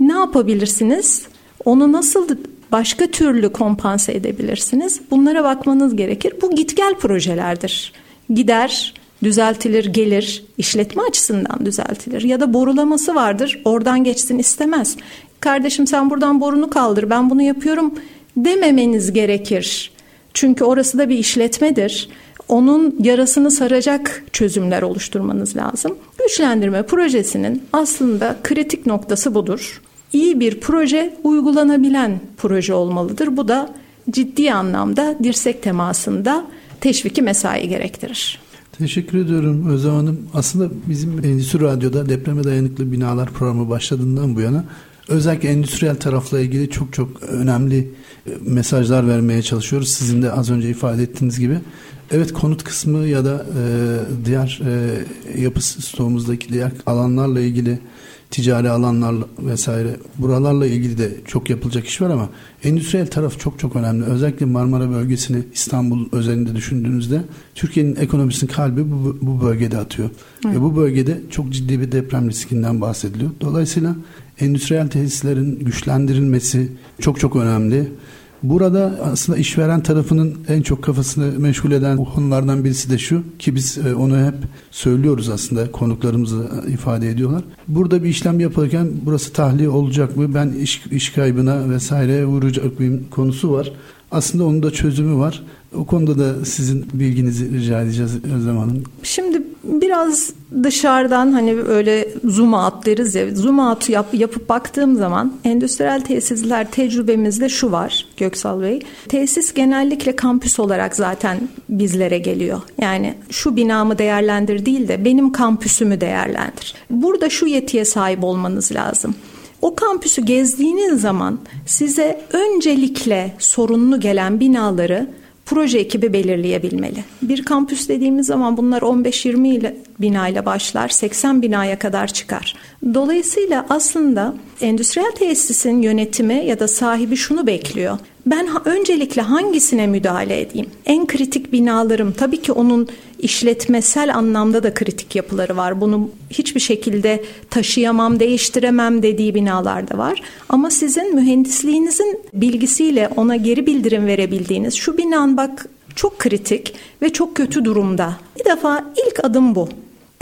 ne yapabilirsiniz? Onu nasıl başka türlü kompanse edebilirsiniz? Bunlara bakmanız gerekir. Bu git gel projelerdir. Gider, düzeltilir, gelir, işletme açısından düzeltilir. Ya da borulaması vardır, oradan geçsin istemez. Kardeşim sen buradan borunu kaldır, ben bunu yapıyorum dememeniz gerekir. Çünkü orası da bir işletmedir. Onun yarasını saracak çözümler oluşturmanız lazım. Güçlendirme projesinin aslında kritik noktası budur iyi bir proje uygulanabilen proje olmalıdır. Bu da ciddi anlamda dirsek temasında teşviki mesai gerektirir. Teşekkür ediyorum Özlem Hanım. Aslında bizim Endüstri Radyo'da depreme dayanıklı binalar programı başladığından bu yana özellikle endüstriyel tarafla ilgili çok çok önemli e, mesajlar vermeye çalışıyoruz. Sizin de az önce ifade ettiğiniz gibi. Evet konut kısmı ya da e, diğer e, yapı stoğumuzdaki diğer alanlarla ilgili ticari alanlar vesaire buralarla ilgili de çok yapılacak iş var ama endüstriyel taraf çok çok önemli. Özellikle Marmara bölgesini İstanbul özelinde düşündüğünüzde Türkiye'nin ekonomisinin kalbi bu, bu bölgede atıyor. Evet. Ve bu bölgede çok ciddi bir deprem riskinden bahsediliyor. Dolayısıyla endüstriyel tesislerin güçlendirilmesi çok çok önemli. Burada aslında işveren tarafının en çok kafasını meşgul eden konulardan birisi de şu ki biz e, onu hep söylüyoruz aslında konuklarımızı ifade ediyorlar. Burada bir işlem yapılırken burası tahliye olacak mı? Ben iş, iş kaybına vesaire uğrayacak mıyım konusu var. Aslında onun da çözümü var. O konuda da sizin bilginizi rica edeceğiz Özlem Hanım. Şimdi biraz dışarıdan hani öyle zoom out deriz ya zoom out yap, yapıp baktığım zaman endüstriyel tesisler tecrübemizde şu var Göksal Bey. Tesis genellikle kampüs olarak zaten bizlere geliyor. Yani şu binamı değerlendir değil de benim kampüsümü değerlendir. Burada şu yetiye sahip olmanız lazım. O kampüsü gezdiğiniz zaman size öncelikle sorunlu gelen binaları proje ekibi belirleyebilmeli. Bir kampüs dediğimiz zaman bunlar 15-20 binayla başlar, 80 binaya kadar çıkar. Dolayısıyla aslında endüstriyel tesisin yönetimi ya da sahibi şunu bekliyor. Ben öncelikle hangisine müdahale edeyim? En kritik binalarım tabii ki onun işletmesel anlamda da kritik yapıları var. Bunu hiçbir şekilde taşıyamam, değiştiremem dediği binalar da var. Ama sizin mühendisliğinizin bilgisiyle ona geri bildirim verebildiğiniz şu binan bak çok kritik ve çok kötü durumda. Bir defa ilk adım bu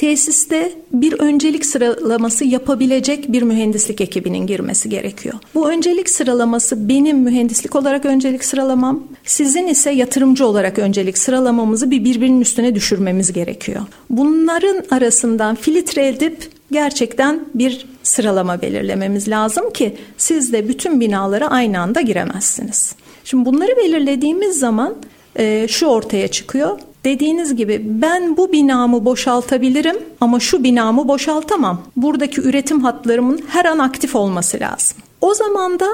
tesiste bir öncelik sıralaması yapabilecek bir mühendislik ekibinin girmesi gerekiyor. Bu öncelik sıralaması benim mühendislik olarak öncelik sıralamam, sizin ise yatırımcı olarak öncelik sıralamamızı bir birbirinin üstüne düşürmemiz gerekiyor. Bunların arasından filtre edip gerçekten bir sıralama belirlememiz lazım ki siz de bütün binalara aynı anda giremezsiniz. Şimdi bunları belirlediğimiz zaman e, şu ortaya çıkıyor. Dediğiniz gibi ben bu binamı boşaltabilirim ama şu binamı boşaltamam. Buradaki üretim hatlarımın her an aktif olması lazım. O zaman da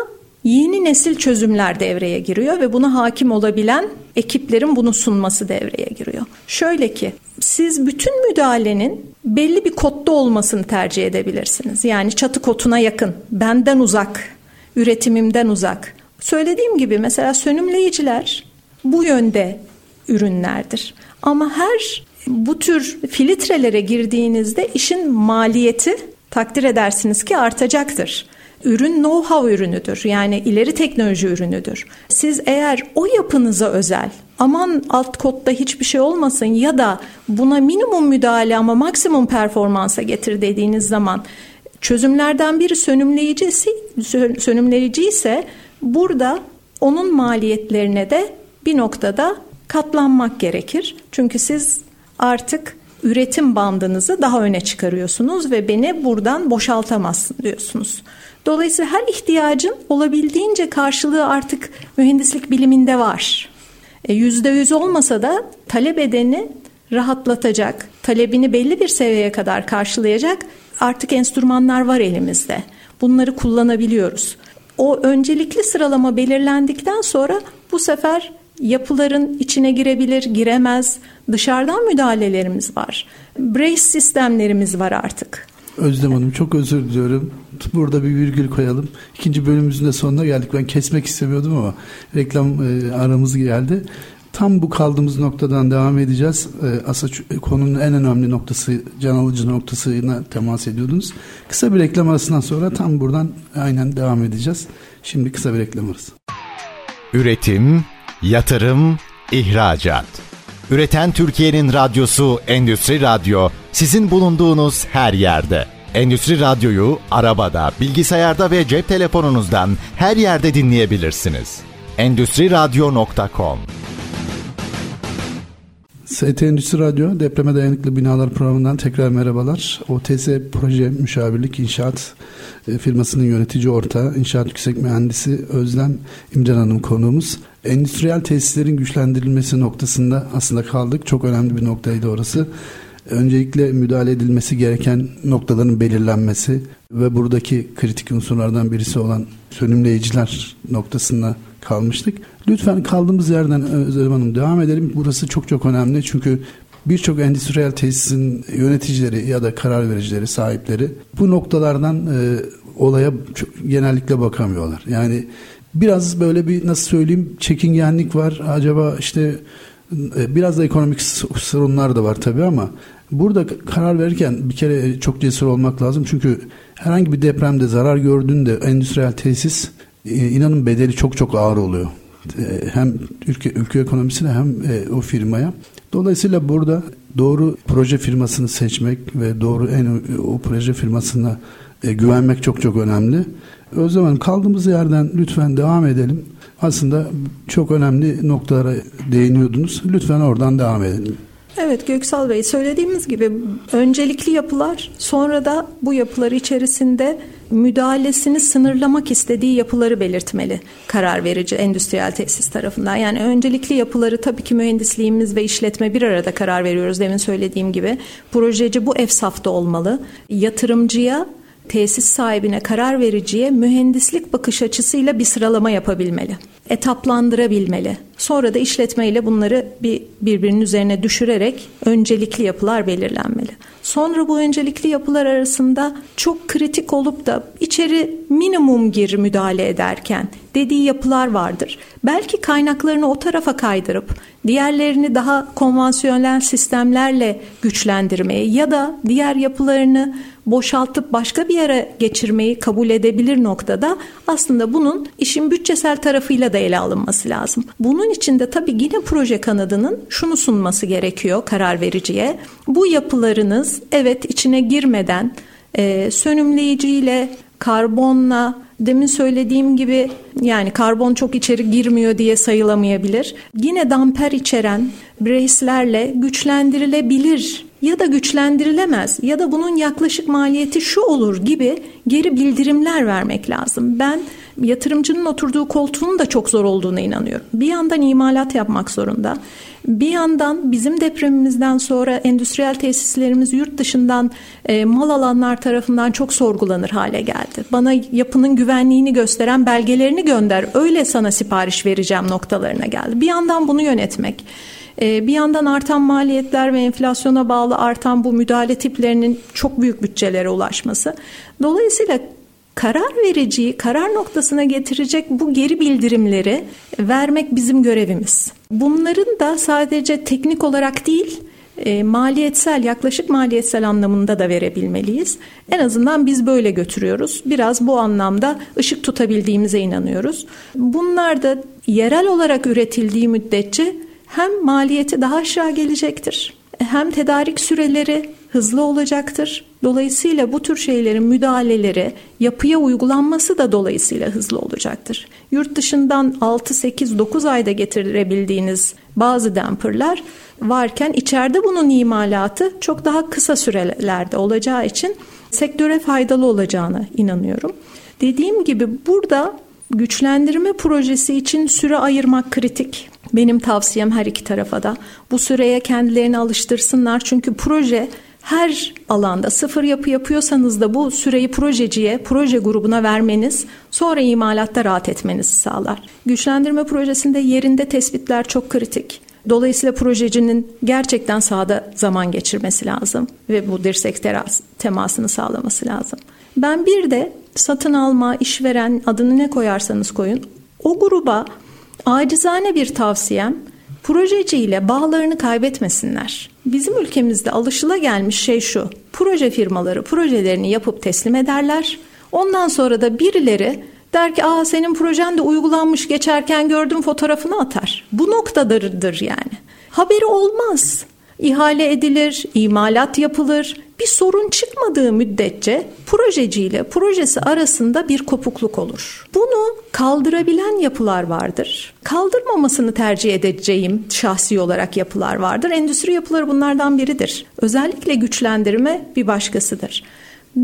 yeni nesil çözümler devreye giriyor ve buna hakim olabilen ekiplerin bunu sunması devreye giriyor. Şöyle ki siz bütün müdahalenin belli bir kodda olmasını tercih edebilirsiniz. Yani çatı kotuna yakın, benden uzak, üretimimden uzak. Söylediğim gibi mesela sönümleyiciler bu yönde ürünlerdir. Ama her bu tür filtrelere girdiğinizde işin maliyeti takdir edersiniz ki artacaktır. Ürün know-how ürünüdür. Yani ileri teknoloji ürünüdür. Siz eğer o yapınıza özel aman alt kodda hiçbir şey olmasın ya da buna minimum müdahale ama maksimum performansa getir dediğiniz zaman çözümlerden biri sönümleyicisi sönümleyici ise burada onun maliyetlerine de bir noktada katlanmak gerekir. Çünkü siz artık üretim bandınızı daha öne çıkarıyorsunuz ve beni buradan boşaltamazsın diyorsunuz. Dolayısıyla her ihtiyacın olabildiğince karşılığı artık mühendislik biliminde var. E, yüzde yüz olmasa da talep edeni rahatlatacak, talebini belli bir seviyeye kadar karşılayacak artık enstrümanlar var elimizde. bunları kullanabiliyoruz. O öncelikli sıralama belirlendikten sonra bu sefer yapıların içine girebilir, giremez. Dışarıdan müdahalelerimiz var. Brace sistemlerimiz var artık. Özlem Hanım çok özür diliyorum. Burada bir virgül koyalım. İkinci bölümümüzün de sonuna geldik. Ben kesmek istemiyordum ama reklam e, aramız geldi. Tam bu kaldığımız noktadan devam edeceğiz. E, aslında konunun en önemli noktası, can alıcı noktasına temas ediyordunuz. Kısa bir reklam arasından sonra tam buradan aynen devam edeceğiz. Şimdi kısa bir reklam arası. Üretim, yatırım, ihracat. Üreten Türkiye'nin radyosu Endüstri Radyo sizin bulunduğunuz her yerde. Endüstri Radyo'yu arabada, bilgisayarda ve cep telefonunuzdan her yerde dinleyebilirsiniz. Endüstri Radyo.com ST Endüstri Radyo Depreme Dayanıklı Binalar programından tekrar merhabalar. OTS Proje Müşavirlik İnşaat e, firmasının yönetici ortağı, İnşaat Yüksek Mühendisi Özlem İmcan Hanım konuğumuz. Endüstriyel tesislerin güçlendirilmesi noktasında aslında kaldık. Çok önemli bir noktaydı orası. Öncelikle müdahale edilmesi gereken noktaların belirlenmesi ve buradaki kritik unsurlardan birisi olan sönümleyiciler noktasında kalmıştık. Lütfen kaldığımız yerden Özlem Hanım devam edelim. Burası çok çok önemli çünkü birçok endüstriyel tesisin yöneticileri ya da karar vericileri, sahipleri bu noktalardan e, olaya çok, genellikle bakamıyorlar. Yani biraz böyle bir nasıl söyleyeyim çekingenlik var. Acaba işte e, biraz da ekonomik sorunlar da var tabii ama burada karar verirken bir kere çok cesur olmak lazım. Çünkü herhangi bir depremde zarar gördüğünde endüstriyel tesis e, inanın bedeli çok çok ağır oluyor. E, hem ülke, ülke ekonomisine hem o firmaya. Dolayısıyla burada doğru proje firmasını seçmek ve doğru en o proje firmasına güvenmek çok çok önemli. O zaman kaldığımız yerden lütfen devam edelim. Aslında çok önemli noktalara değiniyordunuz. Lütfen oradan devam edelim. Evet Göksal Bey söylediğimiz gibi öncelikli yapılar sonra da bu yapılar içerisinde müdahalesini sınırlamak istediği yapıları belirtmeli karar verici endüstriyel tesis tarafından. Yani öncelikli yapıları tabii ki mühendisliğimiz ve işletme bir arada karar veriyoruz demin söylediğim gibi. Projeci bu efsafta olmalı. Yatırımcıya tesis sahibine karar vericiye mühendislik bakış açısıyla bir sıralama yapabilmeli. Etaplandırabilmeli. Sonra da işletmeyle bunları bir birbirinin üzerine düşürerek öncelikli yapılar belirlenmeli. Sonra bu öncelikli yapılar arasında çok kritik olup da içeri minimum gir müdahale ederken dediği yapılar vardır. Belki kaynaklarını o tarafa kaydırıp diğerlerini daha konvansiyonel sistemlerle güçlendirmeyi ya da diğer yapılarını boşaltıp başka bir yere geçirmeyi kabul edebilir noktada aslında bunun işin bütçesel tarafıyla da ele alınması lazım. Bunun için de tabii yine proje kanadının şunu sunması gerekiyor karar vericiye. Bu yapılarınız evet içine girmeden e, sönümleyiciyle, karbonla, demin söylediğim gibi yani karbon çok içeri girmiyor diye sayılamayabilir. Yine damper içeren brace'lerle güçlendirilebilir ya da güçlendirilemez ya da bunun yaklaşık maliyeti şu olur gibi geri bildirimler vermek lazım. Ben yatırımcının oturduğu koltuğun da çok zor olduğuna inanıyorum. Bir yandan imalat yapmak zorunda. Bir yandan bizim depremimizden sonra endüstriyel tesislerimiz yurt dışından e, mal alanlar tarafından çok sorgulanır hale geldi. Bana yapının güvenliğini gösteren belgelerini gönder öyle sana sipariş vereceğim noktalarına geldi. Bir yandan bunu yönetmek. E, bir yandan artan maliyetler ve enflasyona bağlı artan bu müdahale tiplerinin çok büyük bütçelere ulaşması. Dolayısıyla karar vericiyi karar noktasına getirecek bu geri bildirimleri vermek bizim görevimiz. Bunların da sadece teknik olarak değil, e, maliyetsel yaklaşık maliyetsel anlamında da verebilmeliyiz. En azından biz böyle götürüyoruz. Biraz bu anlamda ışık tutabildiğimize inanıyoruz. Bunlar da yerel olarak üretildiği müddetçe hem maliyeti daha aşağı gelecektir hem tedarik süreleri hızlı olacaktır. Dolayısıyla bu tür şeylerin müdahaleleri yapıya uygulanması da dolayısıyla hızlı olacaktır. Yurt dışından 6 8 9 ayda getirebildiğiniz bazı damperlar varken içeride bunun imalatı çok daha kısa sürelerde olacağı için sektöre faydalı olacağına inanıyorum. Dediğim gibi burada güçlendirme projesi için süre ayırmak kritik. Benim tavsiyem her iki tarafa da bu süreye kendilerini alıştırsınlar çünkü proje her alanda sıfır yapı yapıyorsanız da bu süreyi projeciye, proje grubuna vermeniz sonra imalatta rahat etmenizi sağlar. Güçlendirme projesinde yerinde tespitler çok kritik. Dolayısıyla projecinin gerçekten sahada zaman geçirmesi lazım ve bu dirsek temasını sağlaması lazım. Ben bir de satın alma, işveren adını ne koyarsanız koyun o gruba acizane bir tavsiyem projeciyle bağlarını kaybetmesinler. Bizim ülkemizde alışıla gelmiş şey şu. Proje firmaları projelerini yapıp teslim ederler. Ondan sonra da birileri der ki aa senin projen de uygulanmış geçerken gördüm fotoğrafını atar. Bu noktadadır yani. Haberi olmaz. İhale edilir, imalat yapılır. Bir sorun çıkmadığı müddetçe projeciyle projesi arasında bir kopukluk olur. Bunu kaldırabilen yapılar vardır. Kaldırmamasını tercih edeceğim şahsi olarak yapılar vardır. Endüstri yapıları bunlardan biridir. Özellikle güçlendirme bir başkasıdır.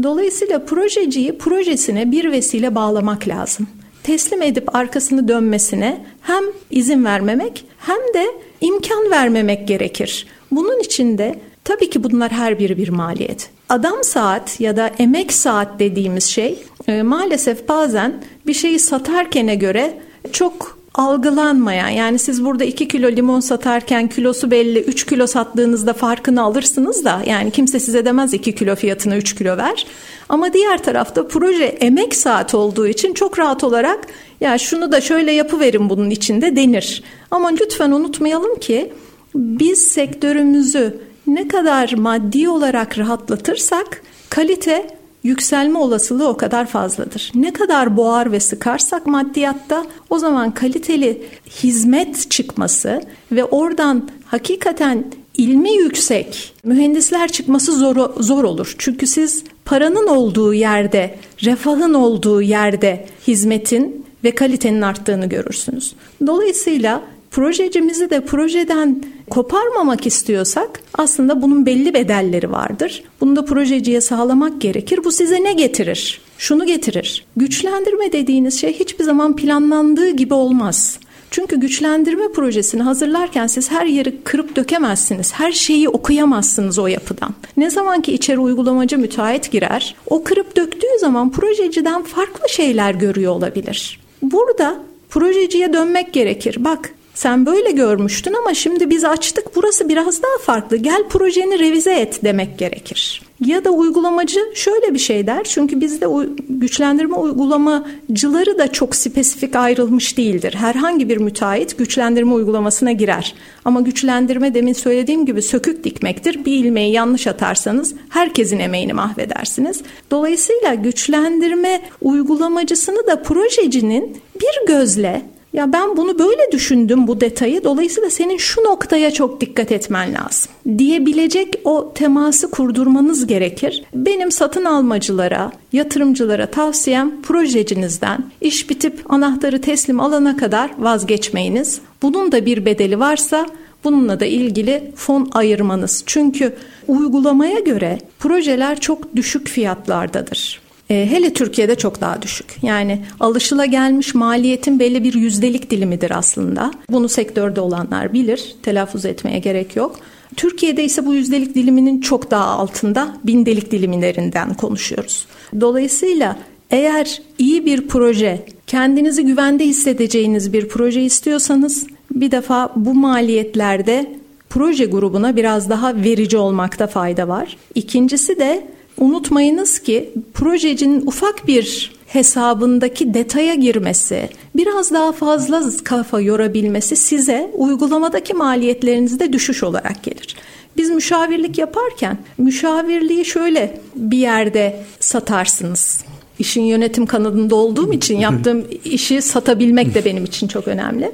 Dolayısıyla projeciyi projesine bir vesile bağlamak lazım. Teslim edip arkasını dönmesine hem izin vermemek hem de imkan vermemek gerekir. Bunun için de tabii ki bunlar her biri bir maliyet. Adam saat ya da emek saat dediğimiz şey e, maalesef bazen bir şeyi satarkene göre çok algılanmayan yani siz burada 2 kilo limon satarken kilosu belli 3 kilo sattığınızda farkını alırsınız da yani kimse size demez 2 kilo fiyatına 3 kilo ver. Ama diğer tarafta proje emek saat olduğu için çok rahat olarak ya şunu da şöyle yapıverin bunun içinde denir. Ama lütfen unutmayalım ki biz sektörümüzü ne kadar maddi olarak rahatlatırsak kalite yükselme olasılığı o kadar fazladır. Ne kadar boğar ve sıkarsak maddiyatta o zaman kaliteli hizmet çıkması ve oradan hakikaten ilmi yüksek mühendisler çıkması zor, zor olur. Çünkü siz paranın olduğu yerde, refahın olduğu yerde hizmetin ve kalitenin arttığını görürsünüz. Dolayısıyla projecimizi de projeden koparmamak istiyorsak aslında bunun belli bedelleri vardır. Bunu da projeciye sağlamak gerekir. Bu size ne getirir? Şunu getirir. Güçlendirme dediğiniz şey hiçbir zaman planlandığı gibi olmaz. Çünkü güçlendirme projesini hazırlarken siz her yeri kırıp dökemezsiniz. Her şeyi okuyamazsınız o yapıdan. Ne zaman ki içeri uygulamacı müteahhit girer, o kırıp döktüğü zaman projeciden farklı şeyler görüyor olabilir. Burada projeciye dönmek gerekir. Bak sen böyle görmüştün ama şimdi biz açtık burası biraz daha farklı. Gel projeni revize et demek gerekir. Ya da uygulamacı şöyle bir şey der. Çünkü bizde güçlendirme uygulamacıları da çok spesifik ayrılmış değildir. Herhangi bir müteahhit güçlendirme uygulamasına girer. Ama güçlendirme demin söylediğim gibi sökük dikmektir. Bir ilmeği yanlış atarsanız herkesin emeğini mahvedersiniz. Dolayısıyla güçlendirme uygulamacısını da projecinin bir gözle ya ben bunu böyle düşündüm bu detayı. Dolayısıyla senin şu noktaya çok dikkat etmen lazım. Diyebilecek o teması kurdurmanız gerekir. Benim satın almacılara, yatırımcılara tavsiyem projecinizden iş bitip anahtarı teslim alana kadar vazgeçmeyiniz. Bunun da bir bedeli varsa bununla da ilgili fon ayırmanız. Çünkü uygulamaya göre projeler çok düşük fiyatlardadır. E, hele Türkiye'de çok daha düşük. Yani alışıla gelmiş maliyetin belli bir yüzdelik dilimidir aslında. Bunu sektörde olanlar bilir. Telaffuz etmeye gerek yok. Türkiye'de ise bu yüzdelik diliminin çok daha altında bindelik dilimlerinden konuşuyoruz. Dolayısıyla eğer iyi bir proje, kendinizi güvende hissedeceğiniz bir proje istiyorsanız bir defa bu maliyetlerde proje grubuna biraz daha verici olmakta fayda var. İkincisi de Unutmayınız ki projecinin ufak bir hesabındaki detaya girmesi, biraz daha fazla kafa yorabilmesi size uygulamadaki maliyetlerinizde düşüş olarak gelir. Biz müşavirlik yaparken müşavirliği şöyle bir yerde satarsınız. İşin yönetim kanadında olduğum için yaptığım işi satabilmek de benim için çok önemli.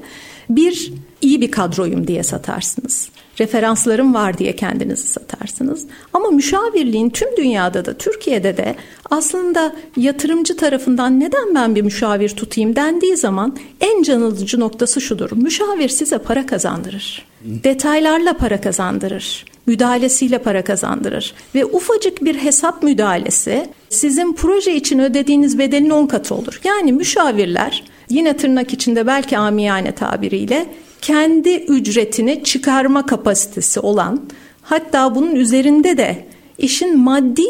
Bir iyi bir kadroyum diye satarsınız referanslarım var diye kendinizi satarsınız. Ama müşavirliğin tüm dünyada da Türkiye'de de aslında yatırımcı tarafından neden ben bir müşavir tutayım dendiği zaman en canlıcı noktası şudur. Müşavir size para kazandırır. Detaylarla para kazandırır müdahalesiyle para kazandırır. Ve ufacık bir hesap müdahalesi sizin proje için ödediğiniz bedelin 10 katı olur. Yani müşavirler yine tırnak içinde belki amiyane tabiriyle kendi ücretini çıkarma kapasitesi olan hatta bunun üzerinde de işin maddi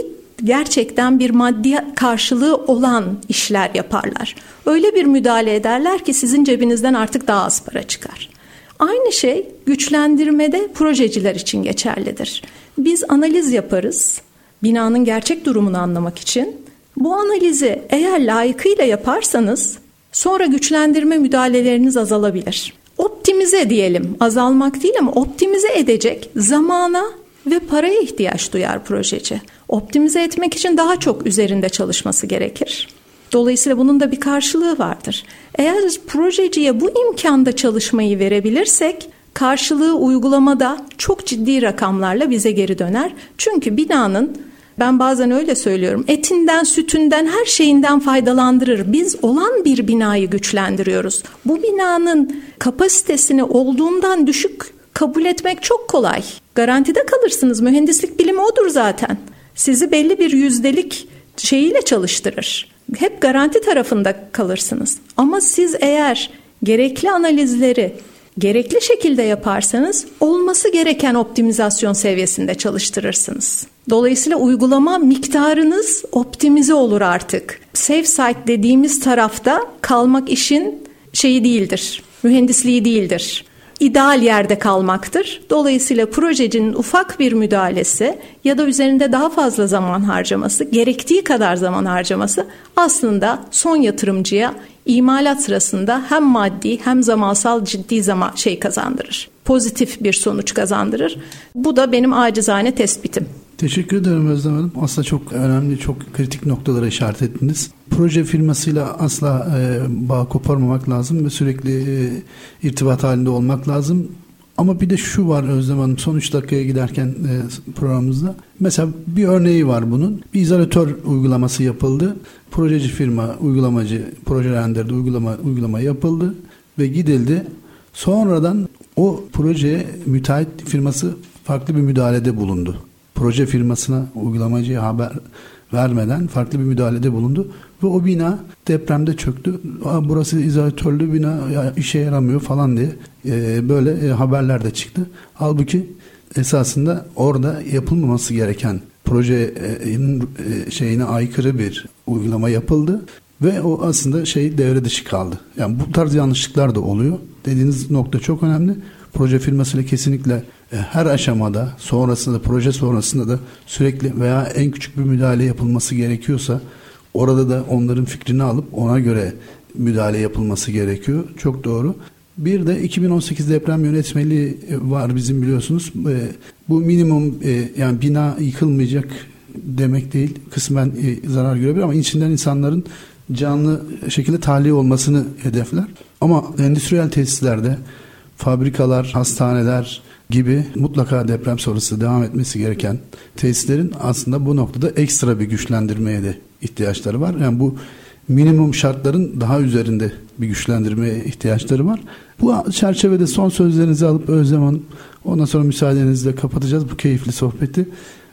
gerçekten bir maddi karşılığı olan işler yaparlar. Öyle bir müdahale ederler ki sizin cebinizden artık daha az para çıkar. Aynı şey güçlendirmede projeciler için geçerlidir. Biz analiz yaparız binanın gerçek durumunu anlamak için. Bu analizi eğer layıkıyla yaparsanız sonra güçlendirme müdahaleleriniz azalabilir. Optimize diyelim, azalmak değil ama optimize edecek zamana ve paraya ihtiyaç duyar projeci. Optimize etmek için daha çok üzerinde çalışması gerekir. Dolayısıyla bunun da bir karşılığı vardır. Eğer projeciye bu imkanda çalışmayı verebilirsek karşılığı uygulamada çok ciddi rakamlarla bize geri döner. Çünkü binanın ben bazen öyle söylüyorum. Etinden, sütünden, her şeyinden faydalandırır. Biz olan bir binayı güçlendiriyoruz. Bu binanın kapasitesini olduğundan düşük kabul etmek çok kolay. Garantide kalırsınız. Mühendislik bilimi odur zaten. Sizi belli bir yüzdelik şeyiyle çalıştırır. Hep garanti tarafında kalırsınız. Ama siz eğer gerekli analizleri gerekli şekilde yaparsanız olması gereken optimizasyon seviyesinde çalıştırırsınız. Dolayısıyla uygulama miktarınız optimize olur artık. Safe site dediğimiz tarafta kalmak işin şeyi değildir. Mühendisliği değildir ideal yerde kalmaktır. Dolayısıyla projecinin ufak bir müdahalesi ya da üzerinde daha fazla zaman harcaması, gerektiği kadar zaman harcaması aslında son yatırımcıya imalat sırasında hem maddi hem zamansal ciddi zaman şey kazandırır. Pozitif bir sonuç kazandırır. Bu da benim acizane tespitim. Teşekkür ederim Özlem Hanım. Aslında çok önemli, çok kritik noktalara işaret ettiniz. Proje firmasıyla asla e, bağ koparmamak lazım ve sürekli e, irtibat halinde olmak lazım. Ama bir de şu var Özlem Hanım son 3 dakikaya giderken e, programımızda. Mesela bir örneği var bunun. Bir izolatör uygulaması yapıldı. Projeci firma, uygulamacı, proje renderde uygulama, uygulama yapıldı ve gidildi. Sonradan o projeye müteahhit firması farklı bir müdahalede bulundu proje firmasına uygulamacıya haber vermeden farklı bir müdahalede bulundu ve o bina depremde çöktü. Burası izolatörlü bina işe yaramıyor falan diye e, böyle e, haberler de çıktı. Halbuki esasında orada yapılmaması gereken projenin e, şeyine aykırı bir uygulama yapıldı ve o aslında şey devre dışı kaldı. Yani bu tarz yanlışlıklar da oluyor. Dediğiniz nokta çok önemli. Proje firmasıyla kesinlikle e, her aşamada sonrasında proje sonrasında da sürekli veya en küçük bir müdahale yapılması gerekiyorsa orada da onların fikrini alıp ona göre müdahale yapılması gerekiyor. Çok doğru. Bir de 2018 deprem yönetmeliği var bizim biliyorsunuz. E, bu minimum e, yani bina yıkılmayacak demek değil. Kısmen zarar görebilir ama içinden insanların canlı şekilde tahliye olmasını hedefler. Ama endüstriyel tesislerde fabrikalar, hastaneler, gibi mutlaka deprem sonrası devam etmesi gereken tesislerin aslında bu noktada ekstra bir güçlendirmeye de ihtiyaçları var. Yani bu minimum şartların daha üzerinde bir güçlendirmeye ihtiyaçları var. Bu çerçevede son sözlerinizi alıp Özlem Hanım ondan sonra müsaadenizle kapatacağız bu keyifli sohbeti.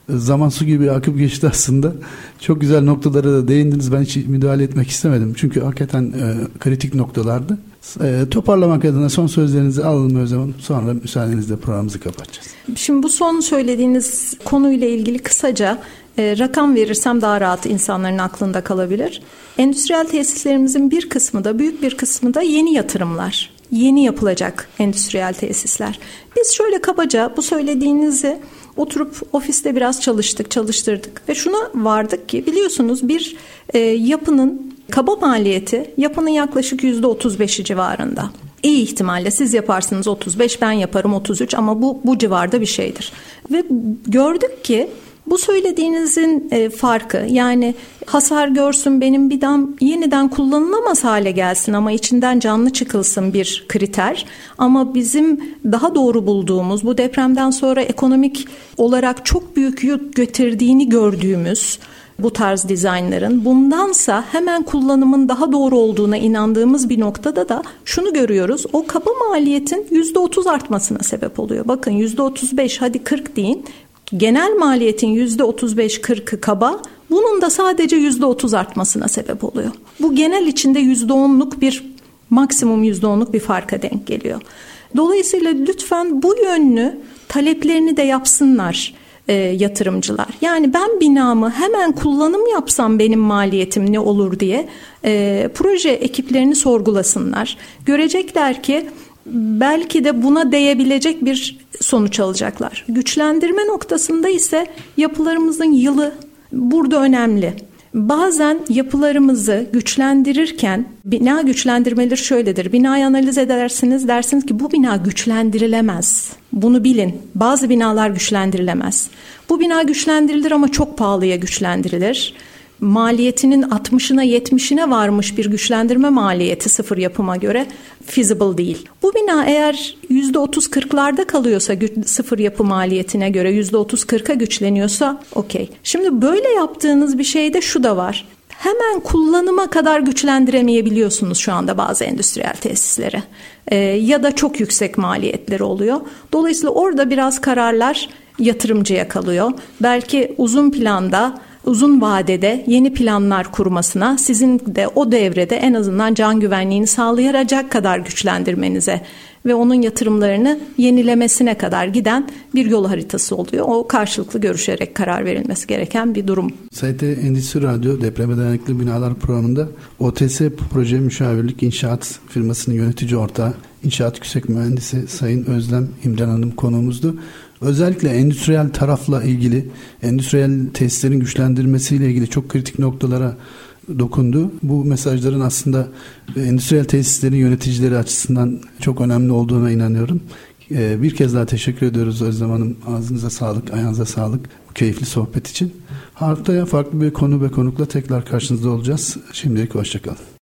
Zaman su gibi akıp geçti aslında. Çok güzel noktalara da değindiniz. Ben hiç müdahale etmek istemedim. Çünkü hakikaten e, kritik noktalardı. E, toparlamak adına son sözlerinizi alalım o zaman. Sonra müsaadenizle programımızı kapatacağız. Şimdi bu son söylediğiniz konuyla ilgili kısaca e, rakam verirsem daha rahat insanların aklında kalabilir. Endüstriyel tesislerimizin bir kısmı da büyük bir kısmı da yeni yatırımlar. Yeni yapılacak endüstriyel tesisler. Biz şöyle kabaca bu söylediğinizi oturup ofiste biraz çalıştık, çalıştırdık ve şuna vardık ki biliyorsunuz bir e, yapının Kaba maliyeti yapının yaklaşık %35'i civarında. İyi ihtimalle siz yaparsınız 35 ben yaparım 33 ama bu bu civarda bir şeydir. Ve gördük ki bu söylediğinizin e, farkı yani hasar görsün benim bir dam yeniden kullanılamaz hale gelsin ama içinden canlı çıkılsın bir kriter. Ama bizim daha doğru bulduğumuz bu depremden sonra ekonomik olarak çok büyük yük getirdiğini gördüğümüz bu tarz dizaynların. Bundansa hemen kullanımın daha doğru olduğuna inandığımız bir noktada da şunu görüyoruz. O kaba maliyetin %30 artmasına sebep oluyor. Bakın %35 hadi 40 deyin. Genel maliyetin %35-40'ı kaba, bunun da sadece %30 artmasına sebep oluyor. Bu genel içinde %10'luk bir maksimum %10'luk bir farka denk geliyor. Dolayısıyla lütfen bu yönlü taleplerini de yapsınlar e, yatırımcılar. Yani ben binamı hemen kullanım yapsam benim maliyetim ne olur diye e, proje ekiplerini sorgulasınlar. Görecekler ki belki de buna değebilecek bir sonuç alacaklar. Güçlendirme noktasında ise yapılarımızın yılı burada önemli. Bazen yapılarımızı güçlendirirken bina güçlendirmeleri şöyledir. Binayı analiz edersiniz dersiniz ki bu bina güçlendirilemez. Bunu bilin. Bazı binalar güçlendirilemez. Bu bina güçlendirilir ama çok pahalıya güçlendirilir maliyetinin 60'ına 70'ine varmış bir güçlendirme maliyeti sıfır yapıma göre feasible değil. Bu bina eğer %30-40'larda kalıyorsa sıfır yapı maliyetine göre %30-40'a güçleniyorsa okey. Şimdi böyle yaptığınız bir şeyde şu da var. Hemen kullanıma kadar güçlendiremeyebiliyorsunuz şu anda bazı endüstriyel tesisleri. Ee, ya da çok yüksek maliyetleri oluyor. Dolayısıyla orada biraz kararlar yatırımcıya kalıyor. Belki uzun planda uzun vadede yeni planlar kurmasına, sizin de o devrede en azından can güvenliğini sağlayacak kadar güçlendirmenize ve onun yatırımlarını yenilemesine kadar giden bir yol haritası oluyor. O karşılıklı görüşerek karar verilmesi gereken bir durum. ST Endüstri Radyo Depreme Dayanıklı Binalar programında OTS Proje Müşavirlik İnşaat firmasının yönetici ortağı İnşaat Yüksek Mühendisi Sayın Özlem İmran Hanım konuğumuzdu. Özellikle endüstriyel tarafla ilgili, endüstriyel tesislerin güçlendirmesiyle ilgili çok kritik noktalara dokundu. Bu mesajların aslında endüstriyel tesislerin yöneticileri açısından çok önemli olduğuna inanıyorum. Ee, bir kez daha teşekkür ediyoruz Özlem Hanım. Ağzınıza sağlık, ayağınıza sağlık bu keyifli sohbet için. Haftaya farklı bir konu ve konukla tekrar karşınızda olacağız. Şimdilik hoşçakalın.